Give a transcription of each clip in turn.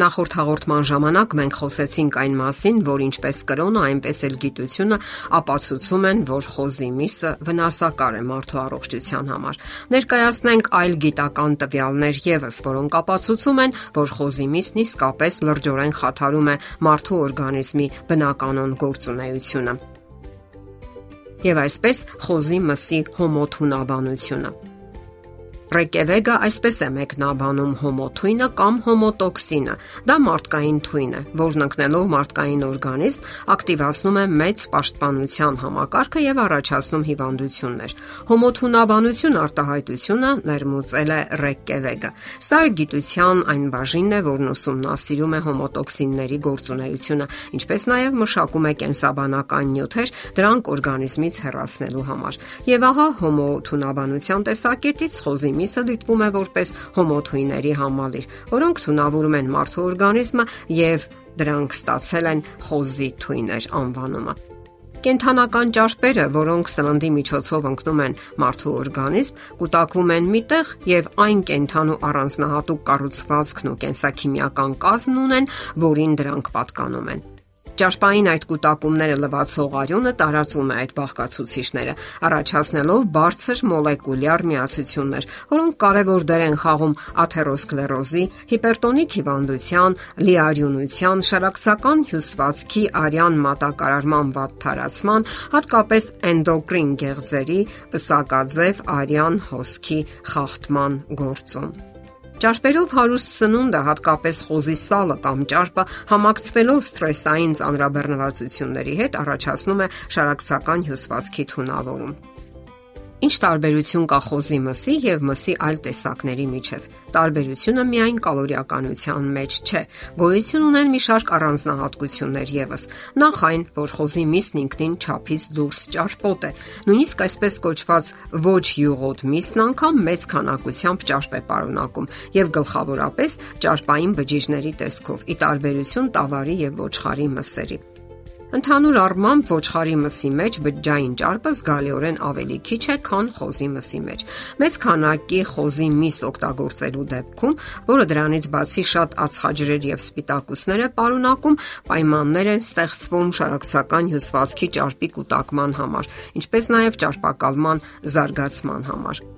Նախորդ հաղորդման ժամանակ մենք խոսեցինք այն մասին, որ ինչպես կրոնը, այնպես էլ գիտությունը ապացուցում են, որ խոզի միսը վնասակար է մարդու առողջության համար։ Ներկայացնենք այլ գիտական տվյալներ եւս, որոնք ապացուցում են, որ խոզի միսն իսկապես լրջորեն խաթարում է մարդու օրգանիզմի բնականon գործունեությունը։ Եվ այսպես խոզի մսի հոմոթունաբանությունը Ռեկեվեգը այսպես է մեկնաբանում հոմոթույնը կամ հոմոտոքսինը։ Դա մարդկային թույն է, որն ընկնելով մարդկային օրգանիզմ ակտիվացնում է մեծ պաշտպանության համակարգը եւ առաջացնում հիվանդություններ։ Հոմոթունաբանություն արտահայտությունը ներմուծել է Ռեկեվեգը։ Սա գիտության այն բաժինն է, որն ուսումնասիրում է հոմոտոքսինների գործունեությունը, ինչպես նաեւ մշակում է կենսաբանական նյութեր դրանք օրգանիզմից հեռացնելու համար։ Եվ ահա հոմոթունաբանության տեսակետից խոզի միսը դիտվում է որպես հոմոթույների համալիր, որոնք թունավորում են մարդու օրգանիզմը եւ դրանք ստացել են խոզի թույներ անվանումը։ Կենթանական ճարպերը, որոնք սննդի միջոցով ընկնում են մարդու օրգանիզմ, կուտակվում են միտեղ եւ այն կենթանու առանձնահատուկ կառուցվածքն ու կենսաքիմիական կազմն ունեն, որին դրանք պատկանում են։ Ճարպային այդ կൂട്ടակումները լվացող արյունը տարածում է այդ բաղկացուցիչները, առաջացնելով բարձր մոլեկուլյար միացություններ, որոնք կարևոր դեր են խաղում աթերոսկլերոզի, հիպերտոնիկ հիվանդության, լիարյունության, շարակցական հյուսվածքի արյան մատակարարման վատթարացման, հատկապես էնդոկրին գեղձերի, պսակաձև արյան հոսքի խախտման գործում։ Ճարպերով հարուստ սնունդը, հատկապես խոզի սալը կամ ճարպը, համակցվելով սթրեսային ծանրաբեռնվածությունների հետ առաջացնում է շարակցական հյուսվածքի թունավորում։ Ինչ տարբերություն կա խոզի մսի եւ մսի այլ տեսակների միջև։ Տարբերությունը միայն կալորիականության մեջ չէ։ Գոյություն ունեն մի շարք առանձնահատկություններ եւս։ Նախ այն, որ խոզի միսն ինքնին ճափից դուրս ճարպոտ է։ Նույնիսկ այսպես կոչված ոչ յուղոտ միսն անգամ մեծ քանակությամբ ճարպ է պարունակում եւ գլխավորապես ճարպային բջիջների տեսքով՝ ի տարբերություն տավարի եւ ոչխարի մսերի։ Ընդհանուր առմամբ ոչխարի մսի մեջ բջջային ճարպը զգալիորեն ավելի քիչ է, քան խոզի մսի մեջ։ Մեծ քանակի խոզի միս օգտագործելու դեպքում, որը դրանից բացի շատ ածխաջրեր եւ սպիտակուցներ է պարունակում, պայմաններ են ստեղծվում շարակցական հյուսվածքի ճարպի կուտակման համար, ինչպես նաեւ ճարպակալման զարգացման համար։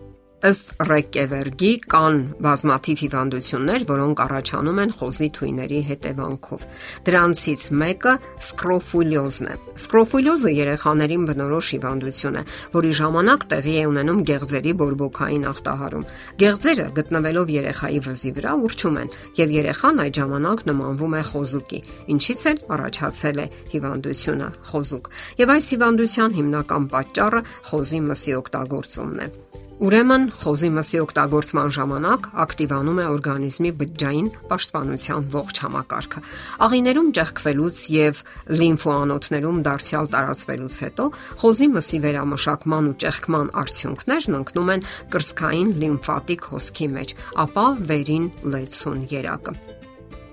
Ըստ Ռեկկևերգի կան բազմաթիվ հիվանդություններ, որոնք առաջանում են խոզի թույների հետևանքով։ Դրանցից մեկը սկրոֆուլյոզն է։ Սկրոֆուլյոզը երեխաներին բնորոշ հիվանդություն է, որի ժամանակ տեղի է ունենում գեղձերի բորբոքային ախտահարում։ Գեղձերը գտնվելով երեխայի վզի վրա ուրճում են, եւ երեխան այդ ժամանակ նմանվում է խոզուկի, ինչից էլ առաջացել է հիվանդությունը խոզուկ։ Եվ այս հիվանդության հիմնական պատճառը խոզի մսի օգտագործումն է։ Ուրեմն խոզի մսի օգտագործման ժամանակ ակտիվանում է օրգանիզմի բջջային պաշտպանության ողջ համակարգը։ Աղիներում ճեղքվելուց եւ լիմֆոանոթներում դարձյալ տարածվելուց հետո խոզի մսի վերամշակման ու ճեղքման արդյունքներն ընկնում են կրսկային լիմֆատիկ հոսքի մեջ, ապա վերին լեցուն երակը։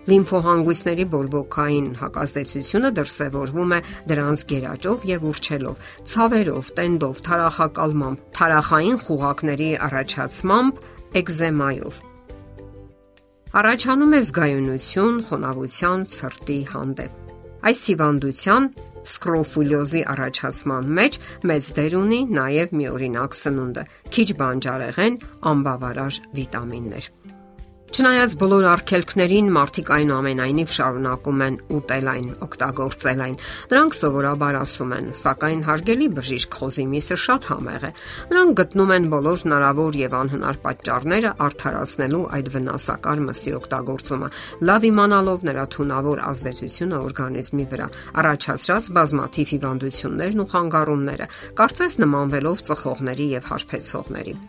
Լիմֆոհանգույցների բորբոքային հակազդեցությունը դրսևորվում է դրանց գերաճով եւ ուրჩելով, ցավերով, տենդով, թարախակալմամբ, թարախային խուղակների առաջացմամբ, էկզեմայով։ Առաջանում է զգայունություն, խոնավության, ցրտի հանդեպ։ Այս հիվանդության սկրոֆուլյոզի առաջացման մեջ մեծ դեր ունի նաև միօրինակ սնունդը՝ քիչ բանջարեղեն, անբավարար վիտամիններ։ Չնայած բոլոր արգելքներին մարդիկ այնուամենայնիվ շարունակում են ուտել այն, օգտագործել այն։ Նրանք սովորաբար ասում են, սակայն հարգելի բժիշկ խոզի միսը շատ համեղ է։ Նրանք գտնում են բոլոր հնարավոր եւ անհնար պատճառները արդարացնելու այդ վնասակար մսի օգտագործումը, լավ իմանալով նրա թունավոր ազդեցությունը օրգանիզմի վրա, առաջացրած բազմաթիվ հիվանդություններն ու խանգարումները, կարծես նմանվելով ծխողների եւ հարբեցողների։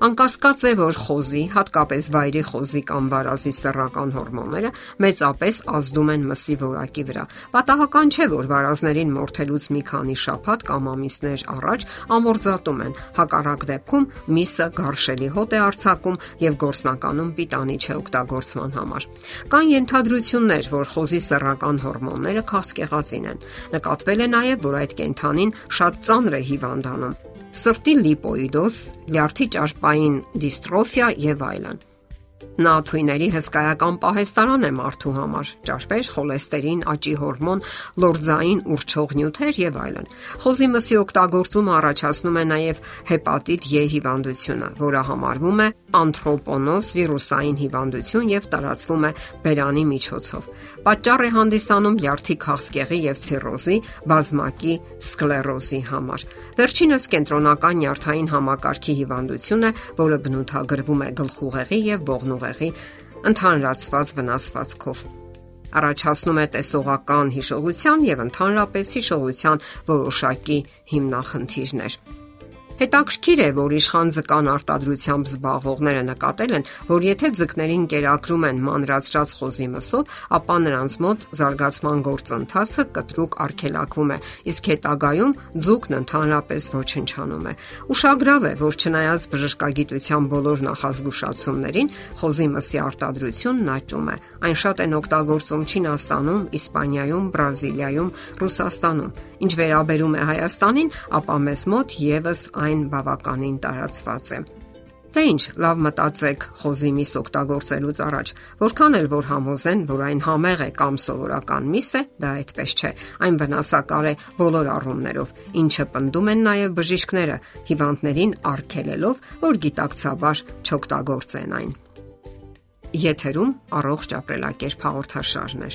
Անկասկած է, որ խոզի, հատկապես վայրի խոզի կամ վարազի սեռական հորմոնները մեծապես ազդում են մսի որակի վրա։ Պատահական չէ, որ վարազներին մորթելուց մի քանի շաբաթ կամ ամիսներ առաջ ամորձատում են։ Հակառակ դեպքում միսը գարշելի հոտ է արձակում եւ գործնականում պիտանի չէ օգտագործման համար։ Կան ենթադրություններ, որ խոզի սեռական հորմոնները քաղցկեղածին են։ Նկատվել է նաեւ, որ այդ կենթանին շատ ծանր է հիվանդանում սրտի լիպոիդոզ, լյարդի ճարպային դիստրոֆիա եւ այլն։ Նա թույների հսկայական պահեստարան է մարդու համար՝ ճարպեր, խոլեստերին, աճի հորմոն, լորձային ուրճող նյութեր եւ այլն։ Խոզի մսի օգտագործումը առաջացնում է նաեւ հեպատիտ E հիվանդությունը, որը համարվում է անթրոպոնոզ վիրուսային հիվանդություն եւ տարածվում է բերանի միջոցով։ Պատճառ է հանդիսանում լյարդի քաղցկեղի եւ ցիրոզի, բազմակի սկլերոզի համար։ Վերջինս կենտրոնական նյարդային համակարգի հիվանդություն է, որը բնութագրվում է գլխուղեղի եւ ողնուղեղի ուղեղի ընդհանրացված վնասվածքով առաջացնում է տեսողական հիշողության եւ ընդհանրապես հիշողության որոշակի հիմնախնդիրներ։ Հետաքրքիր է, որ իշխան ձկան արտադրությամբ զբաղվողները նկատել են, որ եթե ձկներին կերակրում են մանրացրած խոզի մսով, ապա նրանց մոտ զարգացման գործընթացը կտրուկ արգելակվում է, իսկ հետագայում ձուկն ընդհանրապես ոչնչանում է։ Ուշագրավ է, որ չնայած բժշկագիտության բոլոր նախազգուշացումներին, խոզի մսի արտադրությունն աճում է։ Այն շատ են օգտագործում Չինաստանում, Իսպանիայում, Բրազիլիայում, Ռուսաստանում։ Ինչ վերաբերում է Հայաստանին, ապա մեզ մոտ եւս այն բավականին տարածված է։ Դե ինչ, լավ մտածեք խոզի միս օգտագործելուց առաջ։ Որքան էլ որ համոզեն, որ այն համեղ է կամ սովորական միս է, դա այդպես չէ։ Այն վնասակար է բոլոր առումներով, ինչը պնդում են նաև բժիշկները, հիվանդներին արգելելով, որ գիտակցաբար չօգտագործեն այն։ Եթերում առողջ ապրելակերպ հաղորդաշարն է։